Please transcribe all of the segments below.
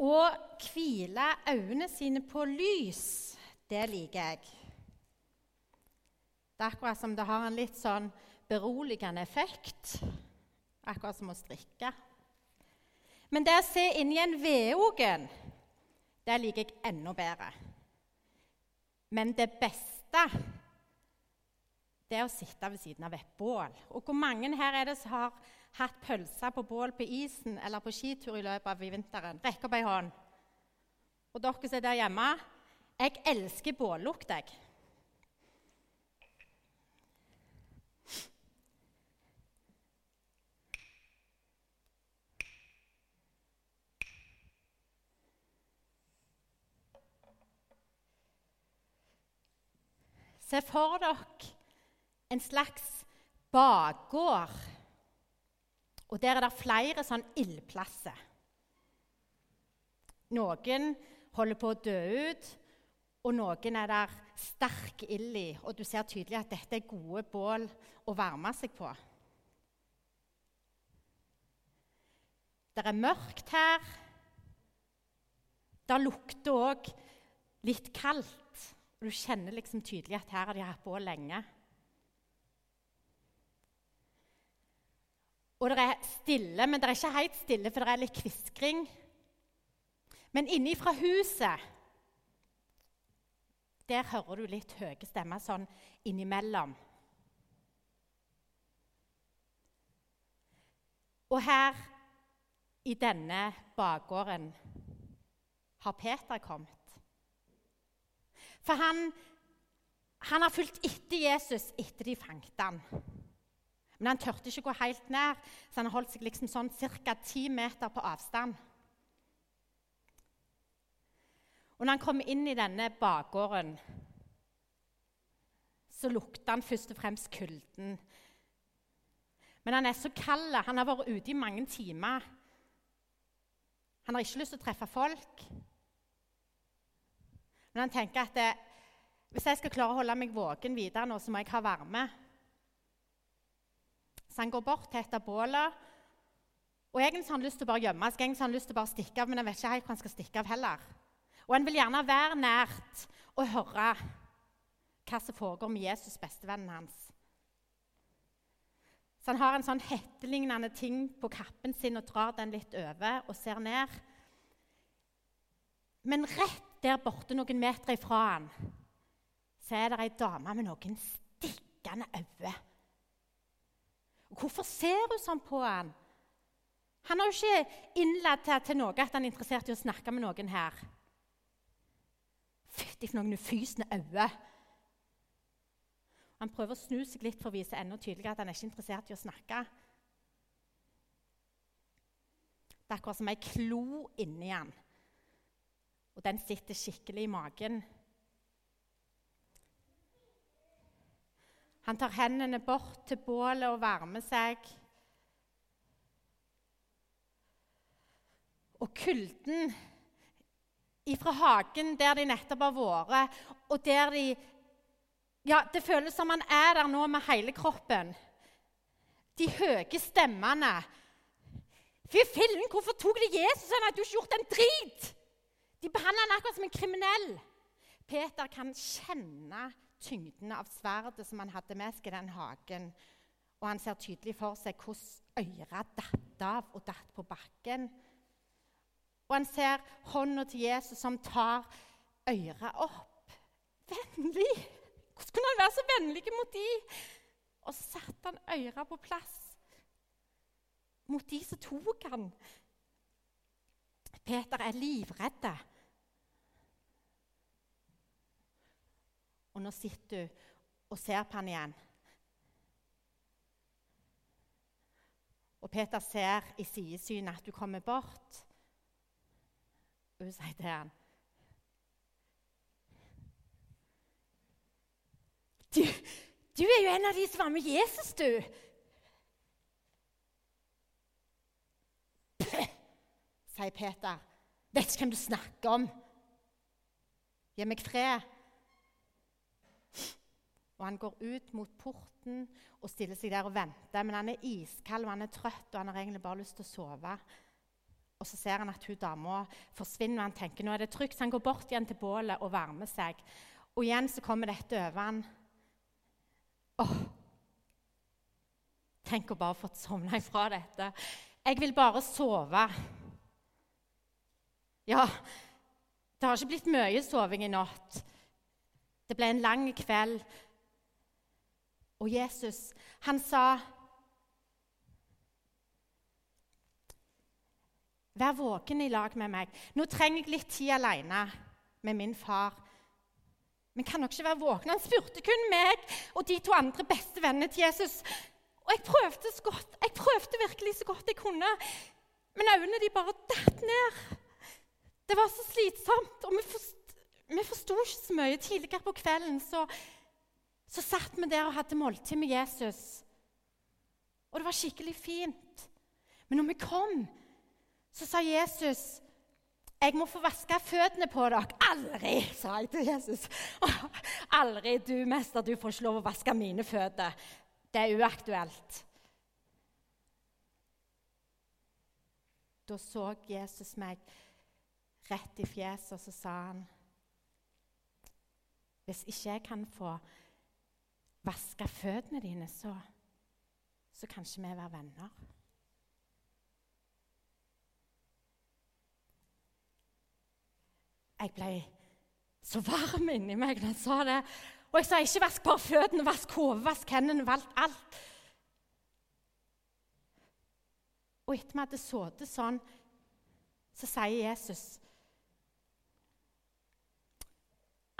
Å hvile øynene sine på lys, det liker jeg. Det er akkurat som det har en litt sånn beroligende effekt. Akkurat som å strikke. Men det å se inni en vedågen, det liker jeg enda bedre. Men det beste det er å sitte ved siden av et bål. Og hvor mange her er det som har hatt pølser på bål på isen eller på skitur i løpet av vinteren? Rekk opp ei hånd. Og dere som er der hjemme jeg elsker bållukt, jeg. Se for dere en slags bakgård. Og der er det flere sånn ildplasser. Noen holder på å dø ut, og noen er der sterk ild i. Og du ser tydelig at dette er gode bål å varme seg på. Det er mørkt her. Det lukter òg litt kaldt. Du kjenner liksom tydelig at her har de hatt bål lenge. Og det er stille, men det er ikke helt stille, for det er litt kviskring. Men inne fra huset der hører du litt høye stemmer sånn innimellom. Og her i denne bakgården har Peter kommet. For han, han har fulgt etter Jesus etter de fanget ham. Men han tørte ikke gå helt nær, så han holdt seg liksom sånn ca. ti meter på avstand. Og når han kom inn i denne bakgården, så lukta han først og fremst kulden. Men han er så kald. Han har vært ute i mange timer. Han har ikke lyst til å treffe folk. Men han tenker at det, hvis jeg skal klare å holde meg våken videre nå, så må jeg ha varme. Så han går bort til et av bålene. Og Egentlig har han lyst til å bare gjemme seg, egentlig har han lyst til å bare stikke av, men han vet ikke helt hvor han skal stikke av heller. Og han vil gjerne være nært og høre hva som foregår med Jesus, bestevennen hans. Så han har en sånn hettelignende ting på kappen sin og drar den litt over og ser ned. Men rett der borte, noen meter ifra han, så er det ei dame med noen stikkende øyne Hvorfor ser hun sånn på han? Han har jo ikke innlatt til, til noe at han er interessert i å snakke med noen her. Fytti for noen ufysende øyne. Han prøver å snu seg litt for å vise enda tydeligere at han er ikke interessert i å snakke. Det er akkurat som ei klo inni han, og den sitter skikkelig i magen. Han tar hendene bort til bålet og varmer seg. Og kulden ifra hagen der de nettopp har vært, og der de Ja, det føles som han er der nå med hele kroppen. De høye stemmene. Fy fillen, hvorfor tok de Jesus Han at du ikke gjort en drit? De behandler han akkurat som en kriminell. Peter kan kjenne tyngden av sverdet som han hadde med seg i den hagen. Og han ser tydelig for seg hvordan øra datt av og datt på bakken. Og han ser hånda til Jesus som tar øra opp. Vennlig! Hvordan kunne han være så vennlig mot de? Og så satte han øra på plass mot de som tok han. Peter er livredd. Og nå sitter du og ser på han igjen. Og Peter ser i sidesynet at du kommer bort. Og hun sier til han du, du er jo en av de som var med Jesus, du. Sier Peter. Vet ikke hvem du snakker om. Gi meg fred. Og Han går ut mot porten og stiller seg der og venter. Men han er iskald og han er trøtt og han har egentlig bare lyst til å sove. Og så ser han at hun dama forsvinner, og han tenker nå er det trygt. Så han går bort igjen til bålet og varmer seg. Og igjen så kommer dette over han. Åh, Tenk å bare fått sovna ifra dette. Jeg vil bare sove. Ja, det har ikke blitt mye soving i natt. Det ble en lang kveld. Og Jesus, han sa Vær våken i lag med meg. Nå trenger jeg litt tid alene med min far. Men kan dere ikke være våkne? Han spurte kun meg og de to andre beste vennene til Jesus. Og jeg prøvde så godt. Jeg prøvde virkelig så godt jeg kunne. Men øynene de bare datt ned. Det var så slitsomt. Og vi, forst, vi forsto ikke så mye. Tidligere på kvelden så, så satt vi der og hadde måltid med Jesus. Og det var skikkelig fint. Men når vi kom, så sa Jesus 'Jeg må få vaske føttene på dere.' 'Aldri', sa jeg til Jesus. 'Aldri, du mester, du får ikke lov å vaske mine føtter.' Det er uaktuelt. Da så Jesus meg rett i fjeset, og så sa han Hvis ikke jeg kan få vaske føttene dine, så, så kan ikke vi være venner. Jeg ble så varm inni meg når han sa det. Og jeg sa ikke vask bare føttene, vask hodet, vask hendene, valgt alt. Og etter vi hadde sittet sånn, så sier Jesus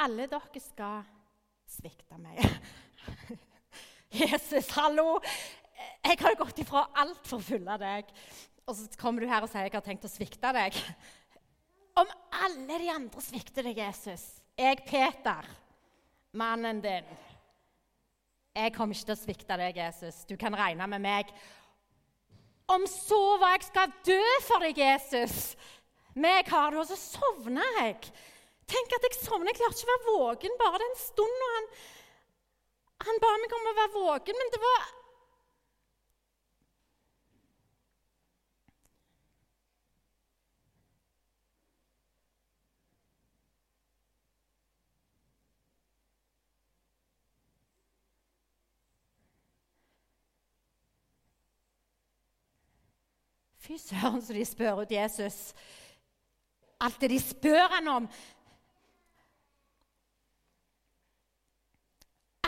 Alle dere skal svikte meg. Jesus, hallo! Jeg har jo gått ifra alt for å følge deg. Og så kommer du her og sier jeg har tenkt å svikte deg. Om alle de andre svikter deg, Jesus, jeg, Peter, mannen din Jeg kommer ikke til å svikte deg, Jesus. Du kan regne med meg. Om så hva jeg skal dø for deg, Jesus meg har det, Og så sovner jeg. Tenk at jeg sovner. Jeg klarte ikke å være våken bare den stunden. Han, han ba meg om å være våken, men det var Fy søren, så de spør ut Jesus. Alt det de spør han om.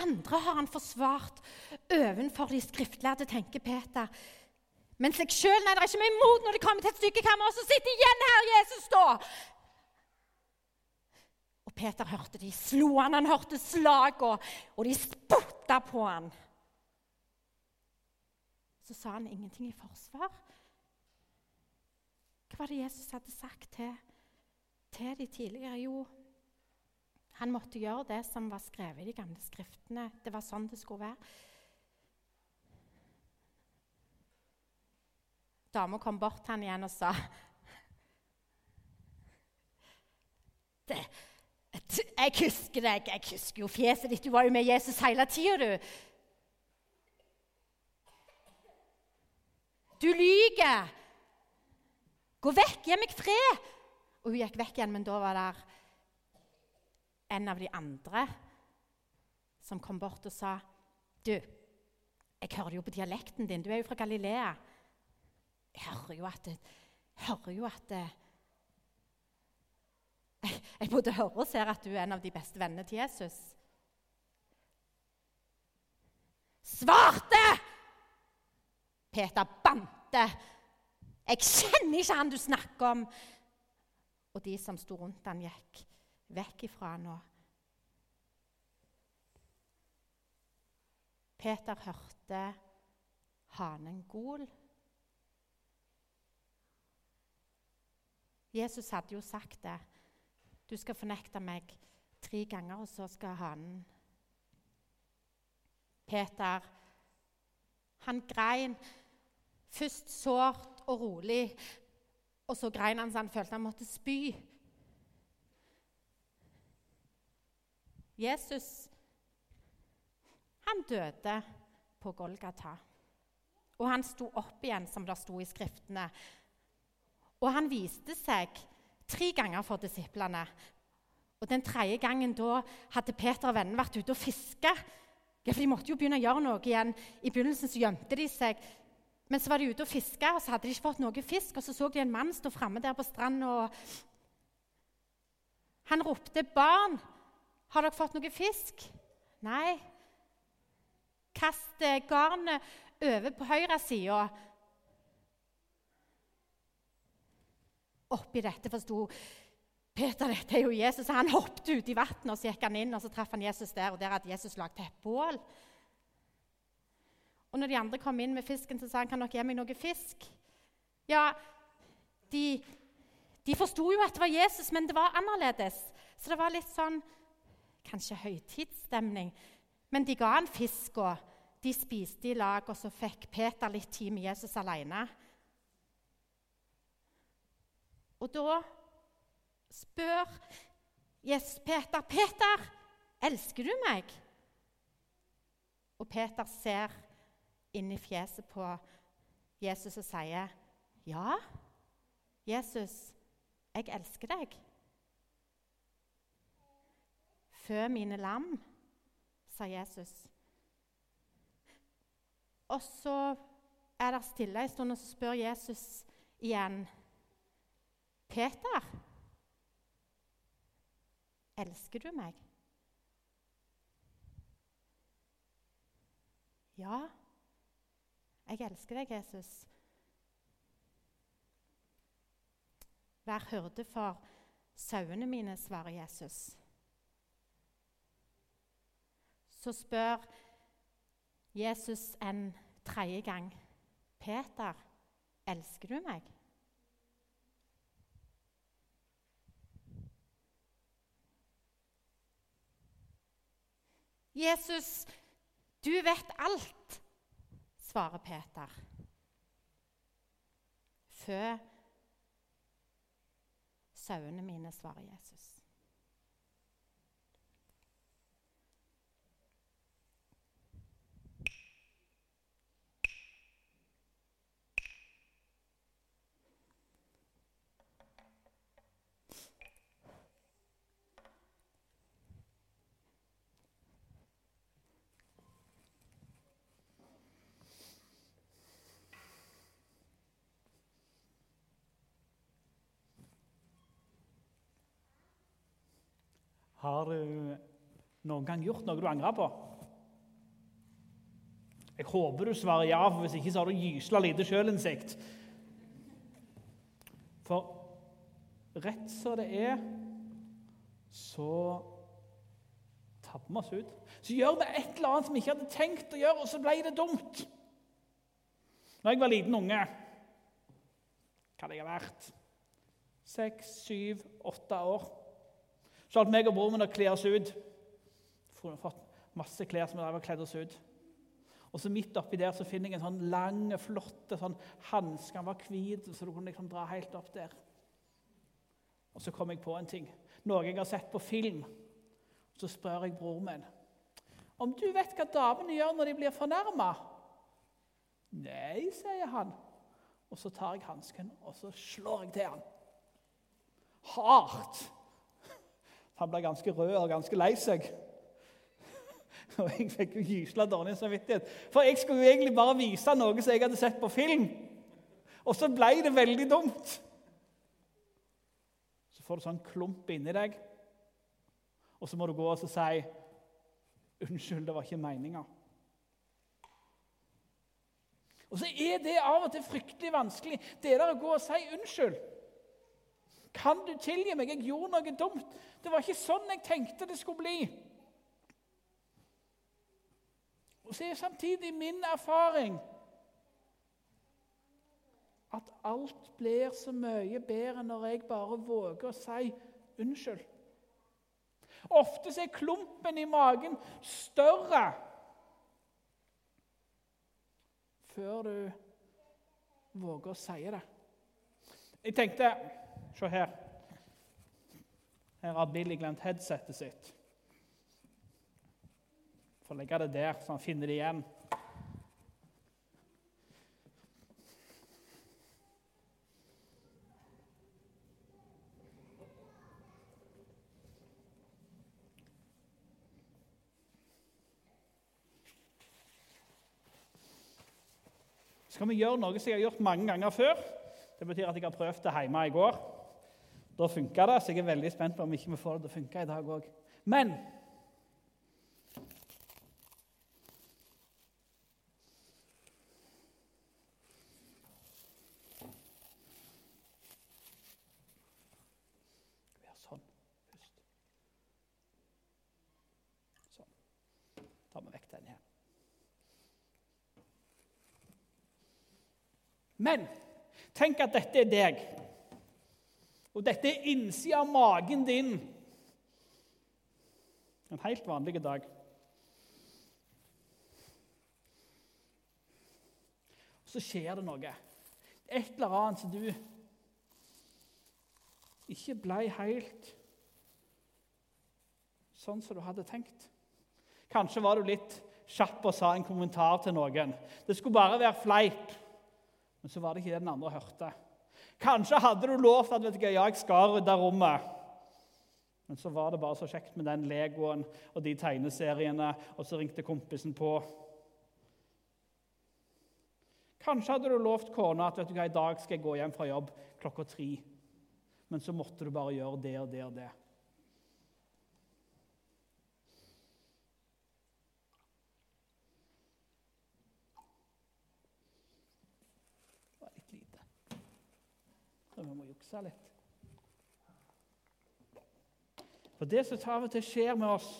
Andre har han forsvart ovenfor de skriftlærde, tenker Peter. Men seg sjøl er det ikke meg imot når det kommer til et stykkekammer. Og så sitter igjen her Jesus, da! Og Peter hørte de slo han, han hørte slagene, og de spotta på han. Så sa han ingenting i forsvar. Hva var det Jesus hadde sagt til, til de tidligere? Jo, han måtte gjøre det som var skrevet i de gamle skriftene. Det var sånn det skulle være. Dama kom bort til han igjen og sa det, Jeg husker deg. Jeg husker jo fjeset ditt. Du var jo med Jesus hele tida, du. Du lyver! Gå vekk! Gi meg fred! Og hun gikk vekk igjen, men da var det en av de andre som kom bort og sa Du, jeg hører jo på dialekten din. Du er jo fra Galilea. Jeg hører jo at Jeg hører jo at jeg, jeg både hører og ser at du er en av de beste vennene til Jesus. Svarte! Peter bante jeg kjenner ikke han du snakker om. Og de som sto rundt han gikk vekk ifra nå. Peter hørte hanen gol. Jesus hadde jo sagt det. Du skal fornekte meg tre ganger, og så skal hanen Peter, han grein først sårt og rolig. Og så grein han så han følte han måtte spy. Jesus han døde på Golgata. Og han sto opp igjen, som det sto i Skriftene. Og han viste seg tre ganger for disiplene. Og Den tredje gangen da hadde Peter og vennene vært ute og fiska. Ja, for de måtte jo begynne å gjøre noe igjen. I begynnelsen så gjemte de seg. Men så var de ute og fiska, og så hadde de ikke fått noe fisk. Og så så de en mann stå framme der på stranda, han ropte, 'Barn, har dere fått noe fisk?' Nei. Kast garnet over på høyresida. Oppi dette forsto Peter dette er jo Jesus. Han hoppet ut i vannet, og så gikk han inn, og så traff han Jesus der. Og der hadde Jesus lagd et bål. Og når de andre kom inn med fisken, så sa han, 'Kan dere gi meg noe fisk?' Ja, de, de forsto jo at det var Jesus, men det var annerledes. Så det var litt sånn Kanskje høytidsstemning. Men de ga han fisk, og de spiste i lag, og så fikk Peter litt tid med Jesus alene. Og da spør Jesus Peter, 'Peter, elsker du meg?' Og Peter ser inn i fjeset på Jesus og sier, 'Ja, Jesus, jeg elsker deg.' Fø mine lam, sa Jesus. Og så er det stille en stund, og så spør Jesus igjen, 'Peter?' Elsker du meg? Ja, jeg elsker deg, Jesus. Vær hyrde for sauene mine, svarer Jesus. Så spør Jesus en tredje gang, 'Peter, elsker du meg?' Jesus, du vet alt, svarer Peter. Fø sauene mine, svarer Jesus. Har du noen gang gjort noe du angrer på? Jeg håper du svarer ja, for hvis ikke så har du gysla lite sjølinnsikt. For rett som det er, så tabber vi oss ut. Så gjør vi et eller annet som vi ikke hadde tenkt å gjøre, og så ble det dumt. Når jeg var liten unge Hva hadde jeg vært? Seks, syv, åtte år. Så holdt meg og broren min å kledd oss ut. Har fått masse klær som har kledd oss ut. Og så Midt oppi der så finner jeg en sånn lang, flott sånn hanske. Den var hvit, så du kunne liksom dra helt opp der. Og Så kom jeg på en ting. Noe jeg har sett på film. Så spør jeg broren min om du vet hva damene gjør når de blir fornærma. Nei, sier han. Og så tar jeg hansken og så slår jeg til han. Hardt. Han ble ganske rød og ganske lei seg. Og jeg fikk jo gysla dårlig samvittighet. For jeg skulle jo egentlig bare vise noe som jeg hadde sett på film. Og så ble det veldig dumt. Så får du sånn klump inni deg, og så må du gå og si 'Unnskyld, det var ikke meninga'. Og så er det av og til fryktelig vanskelig det der å gå og si unnskyld. Kan du tilgi meg? Jeg gjorde noe dumt. Det var ikke sånn jeg tenkte det skulle bli. Og så er samtidig min erfaring at alt blir så mye bedre når jeg bare våger å si unnskyld. Ofte er klumpen i magen større før du våger å si det. Jeg tenkte Se her. Her har Billy glemt headsetet sitt. Får legge det der, så han finner det igjen. Skal vi gjøre noe som jeg har gjort mange ganger før? Det betyr at jeg har prøvd det hjemme i går. Da funka det, så jeg er veldig spent på om ikke vi får det til å funke i dag òg. Men sånn. Sånn. tar vi vekk den her. Men tenk at dette er deg. Og dette er innsida av magen din. En helt vanlig dag. Og Så skjer det noe. Et eller annet som du ikke ble helt sånn som du hadde tenkt. Kanskje var du litt kjapp og sa en kommentar til noen. Det skulle bare være fleip, men så var det ikke det den andre hørte. Kanskje hadde du lovt at vet du, ja, jeg skal rydde rommet. Men så var det bare så kjekt med den Legoen og de tegneseriene, og så ringte kompisen på. Kanskje hadde du lovt kona at vet du i dag skal jeg gå hjem fra jobb klokka tre. Men så måtte du bare gjøre det og det og. Det var litt lite. Så vi må jukse litt. For det som av og til skjer med oss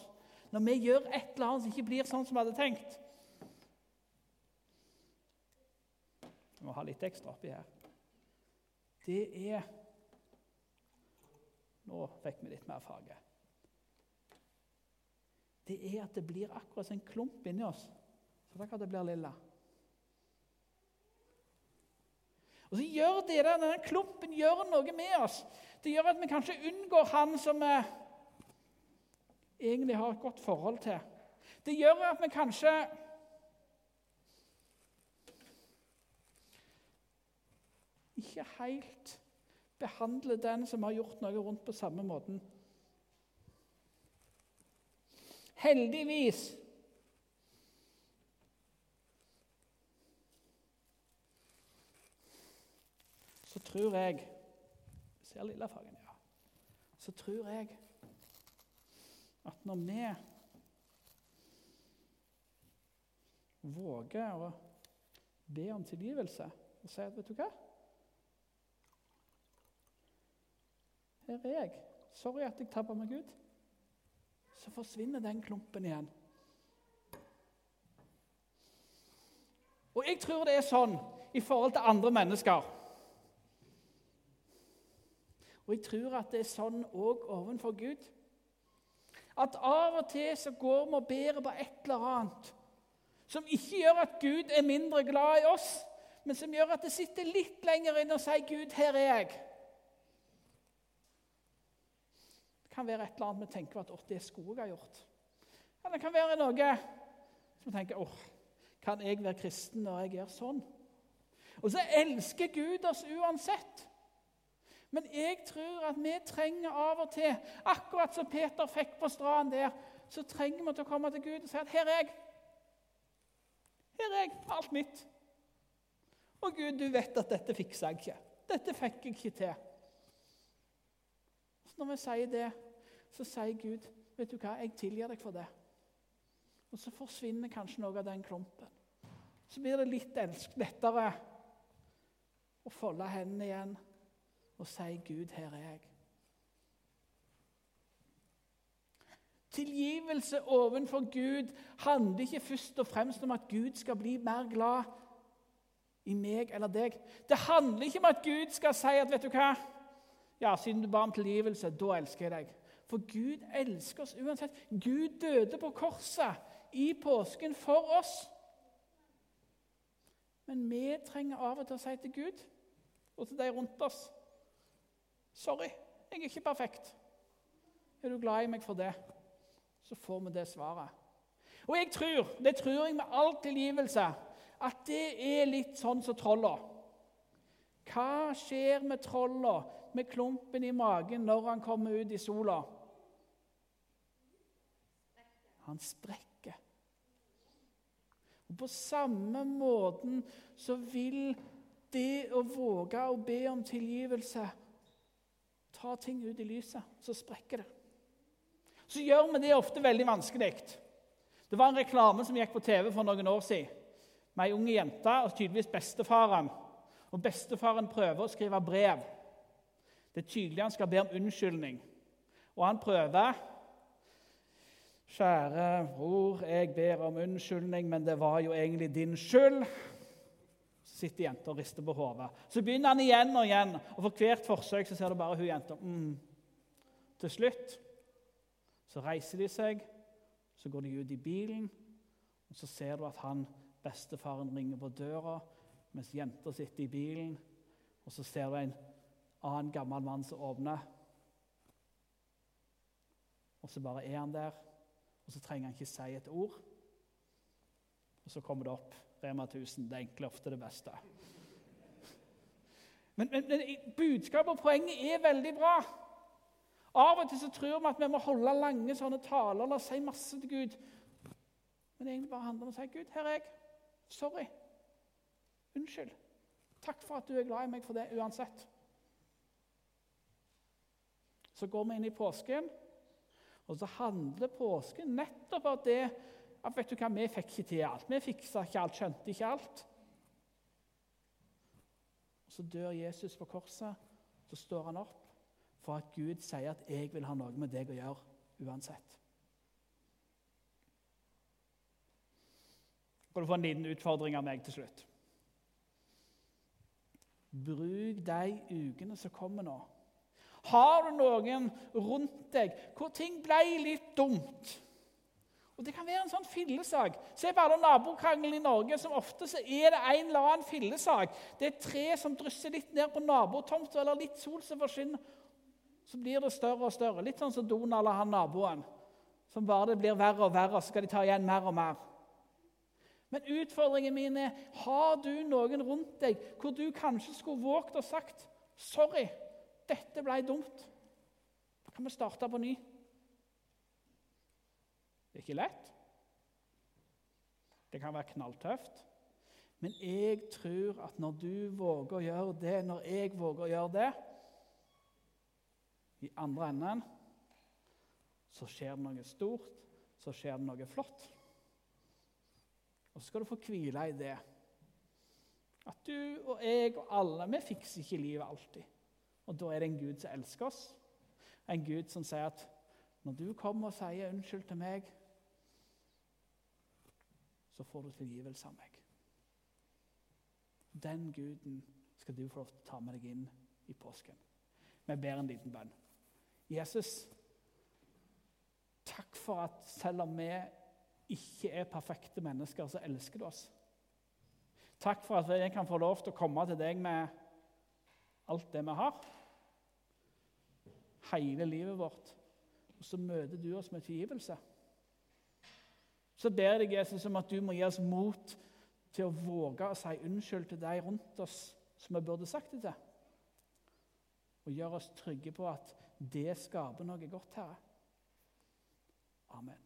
når vi gjør et eller annet som ikke blir sånn som vi hadde tenkt Vi må ha litt ekstra oppi her. Det er Nå fikk vi litt mer farge. Det er at det blir akkurat som en klump inni oss. Så kan det blir lilla. Og så gjør det der, Denne klumpen gjør noe med oss. Det gjør at vi kanskje unngår han som vi egentlig har et godt forhold til. Det gjør at vi kanskje ikke helt behandler den som har gjort noe rundt, på samme måten. Heldigvis så tror jeg Ser lillefargen, ja. Så tror jeg at når vi våger å be om tilgivelse og si at vet du hva Her er jeg. Sorry at jeg tabba meg ut. Så forsvinner den klumpen igjen. Og jeg tror det er sånn i forhold til andre mennesker. Og jeg tror at det er sånn òg ovenfor Gud. At av og til så går vi og bærer på et eller annet som ikke gjør at Gud er mindre glad i oss, men som gjør at det sitter litt lenger inne og sier 'Gud, her er jeg'. Det kan være et eller annet vi tenker at 'Å, det skulle jeg ha gjort'. Eller det kan være noe som vi tenker 'Å, kan jeg være kristen når jeg gjør sånn?' Og så elsker Gud oss uansett. Men jeg tror at vi trenger av og til, akkurat som Peter fikk på stranden der, så trenger vi til å komme til Gud og si at 'her er jeg'. Her er jeg. Alt mitt. Og Gud, du vet at dette fikser jeg ikke. Dette fikk jeg ikke til. Så når vi sier det, så sier Gud, 'Vet du hva, jeg tilgir deg for det.' Og så forsvinner kanskje noe av den klumpen. Så blir det litt lettere å folde hendene igjen og si, 'Gud, her er jeg'. Tilgivelse overfor Gud handler ikke først og fremst om at Gud skal bli mer glad i meg eller deg. Det handler ikke om at Gud skal si at vet du hva? Ja, siden du ba om tilgivelse, da elsker jeg deg. For Gud elsker oss uansett. Gud døde på korset i påsken for oss. Men vi trenger av og til å si til Gud og til de rundt oss Sorry, jeg er ikke perfekt. Er du glad i meg for det? Så får vi det svaret. Og jeg tror, det tror jeg med all tilgivelse, at det er litt sånn som trolla. Hva skjer med trolla, med klumpen i magen, når han kommer ut i sola? Han sprekker. Og På samme måten så vil det å våge å be om tilgivelse ta ting ut i lyset, så sprekker det. Så gjør vi det ofte veldig vanskelig. Det var en reklame som gikk på TV for noen år siden. Med ei ung jente og tydeligvis bestefaren. Og Bestefaren prøver å skrive brev. Det er tydelig han skal be om unnskyldning. Og han prøver. 'Kjære bror, jeg ber om unnskyldning, men det var jo egentlig din skyld.' Sitter jenta og rister på hodet. Så begynner han igjen og igjen, og for hvert forsøk så ser du bare hun jenta. Mm. Til slutt så reiser de seg, så går de ut i bilen, og så ser du at han, bestefaren ringer på døra mens jenta sitter i bilen. Og så ser du en annen gammel mann som åpner. Og så bare er han der, og så trenger han ikke si et ord. Og så kommer det opp Rema 1000. Det enkle ofte det beste. Men, men, men budskapet og poenget er veldig bra. Av og til så tror vi at vi må holde lange sånne taler eller si masse til Gud. Men det egentlig bare handler om å si Gud, her er jeg. Sorry. Unnskyld. Takk for at du er glad i meg for det uansett. Så går vi inn i påsken, og så handler påsken nettopp om det at vet du hva, vi fikk ikke til alt. Vi fiksa ikke alt, skjønte ikke alt. Så dør Jesus på korset. Så står han opp for at Gud sier at 'jeg vil ha noe med deg å gjøre uansett'. Skal du få en liten utfordring av meg til slutt? Bruk de ukene som kommer nå. Har du noen rundt deg hvor ting ble litt dumt? Og Det kan være en sånn fillesak. Se på alle nabokrangler i Norge. som Ofte så er det en eller annen fillesak. Det er et tre som drysser litt ned på nabotomta, eller litt sol som forsvinner. Så blir det større og større. Litt sånn som Donald og han naboen. Som bare det blir verre og verre, så skal de ta igjen mer og mer. Men utfordringen min er har du noen rundt deg hvor du kanskje skulle våget å sagt sorry, dette ble dumt. Da kan vi starte på ny. Det er ikke lett. Det kan være knalltøft. Men jeg tror at når du våger å gjøre det, når jeg våger å gjøre det I andre enden så skjer det noe stort, så skjer det noe flott. Og så skal du få hvile i det. At du og jeg og alle vi fikser ikke livet alltid. Og da er det en Gud som elsker oss. En Gud som sier at når du kommer og sier unnskyld til meg så får du tilgivelse av meg. Den guden skal du få lov til å ta med deg inn i påsken. Vi ber en liten bønn. Jesus, takk for at selv om vi ikke er perfekte mennesker, så elsker du oss. Takk for at jeg kan få lov til å komme til deg med alt det vi har. Hele livet vårt. Og så møter du oss med tilgivelse. Så ber jeg deg, Jesus, om at du må gi oss mot til å våge å si unnskyld til de rundt oss som vi burde sagt det til. Og gjøre oss trygge på at det skaper noe godt, Herre. Amen.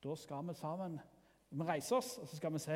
Da skal vi sammen vi reiser oss, og så skal vi se